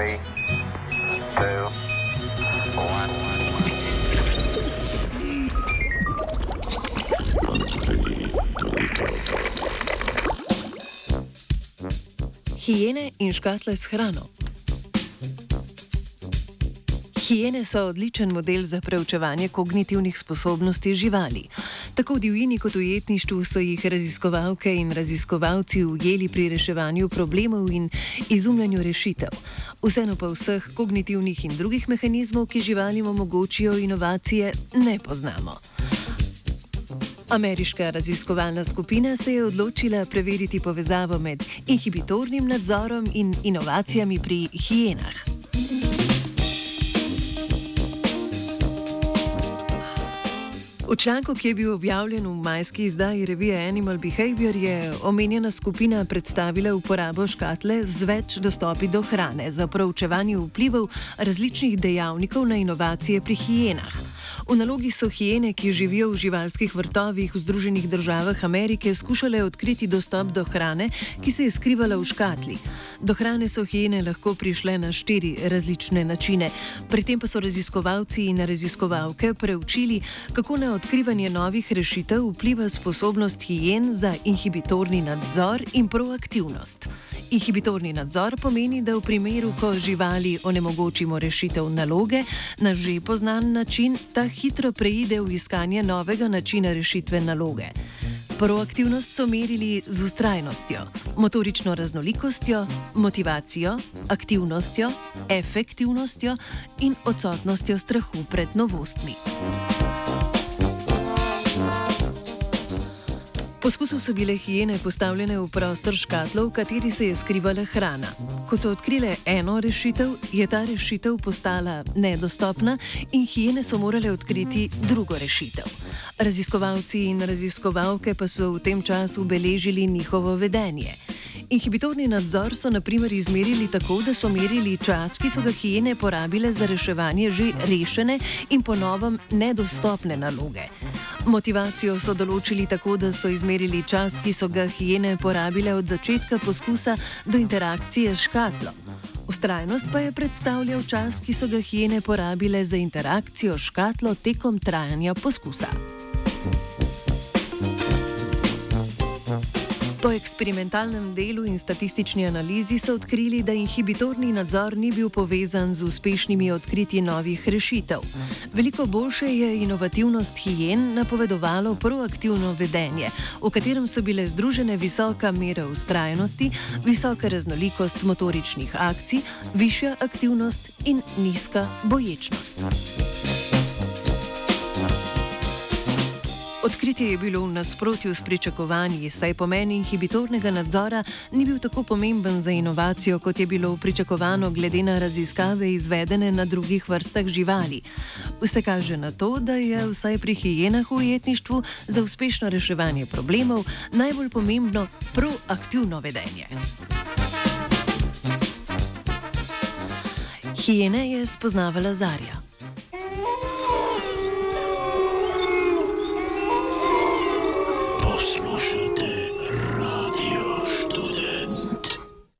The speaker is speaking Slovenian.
three, two, one. Hijene in škatle s hrano. Hijene so odličen model za preučevanje kognitivnih sposobnosti živali. Tako v divjini kot v jetništvu so jih raziskovalke in raziskovalci ujeli pri reševanju problemov in izumljanju rešitev. Vseeno pa vseh kognitivnih in drugih mehanizmov, ki živalim omogočijo inovacije, ne poznamo. Ameriška raziskovalna skupina se je odločila preveriti povezavo med inhibitornim nadzorom in inovacijami pri hijenah. V članku, ki je bil objavljen v majski izdaji revije Animal Behavior, je omenjena skupina predstavila uporabo škatle z več dostopi do hrane za proučevanje vplivov različnih dejavnikov na inovacije pri hijenah. V nalogi so hijene, ki živijo v živalskih vrtovih v Združenih državah Amerike, skušale odkriti dostop do hrane, ki se je skrivala v škatli. Do hrane so hijene lahko prišle na štiri različne načine. Pri tem pa so raziskovalci in raziskovalke preučili, kako na odkrivanje novih rešitev vpliva sposobnost hijen za inhibitorni nadzor in proaktivnost. Inhibitorni nadzor pomeni, da v primeru, ko živali onemogočimo rešitev naloge na že poznan način, ta hitro preide v iskanje novega načina rešitve naloge. Proaktivnost so merili z ustrajnostjo, motorično raznolikostjo, motivacijo, aktivnostjo, efektivnostjo in odsotnostjo strahu pred novostmi. Poskusu so bile hijene postavljene v prostor škatlo, v kateri se je skrivala hrana. Ko so odkrile eno rešitev, je ta rešitev postala nedostopna in hijene so morale odkriti drugo rešitev. Raziskovalci in raziskovalke pa so v tem času beležili njihovo vedenje. Inhibitorni nadzor so naprimer izmerili tako, da so merili čas, ki so ga hijene porabile za reševanje že rešene in ponovem nedostopne naloge. Motivacijo so določili tako, da so izmerili čas, ki so ga hijene porabile od začetka poskusa do interakcije s škatlo. Ustrajnost pa je predstavljal čas, ki so ga hijene porabile za interakcijo s škatlo tekom trajanja poskusa. Po eksperimentalnem delu in statistični analizi so odkrili, da inhibitorni nadzor ni bil povezan z uspešnimi odkritji novih rešitev. Veliko boljše je inovativnost hijen napovedovalo proaktivno vedenje, v katerem so bile združene visoka mera ustrajnosti, visoka raznolikost motoričnih akcij, višja aktivnost in nizka boječnost. Odkritje je bilo v nasprotju s pričakovanji, saj pomen inhibitornega nadzora ni bil tako pomemben za inovacijo, kot je bilo pričakovano glede na raziskave izvedene na drugih vrstah živali. Vse kaže na to, da je vsaj pri hijenah v ujetništvu za uspešno reševanje problemov najbolj pomembno proaktivno vedenje. Hijene je spoznavala Zarja.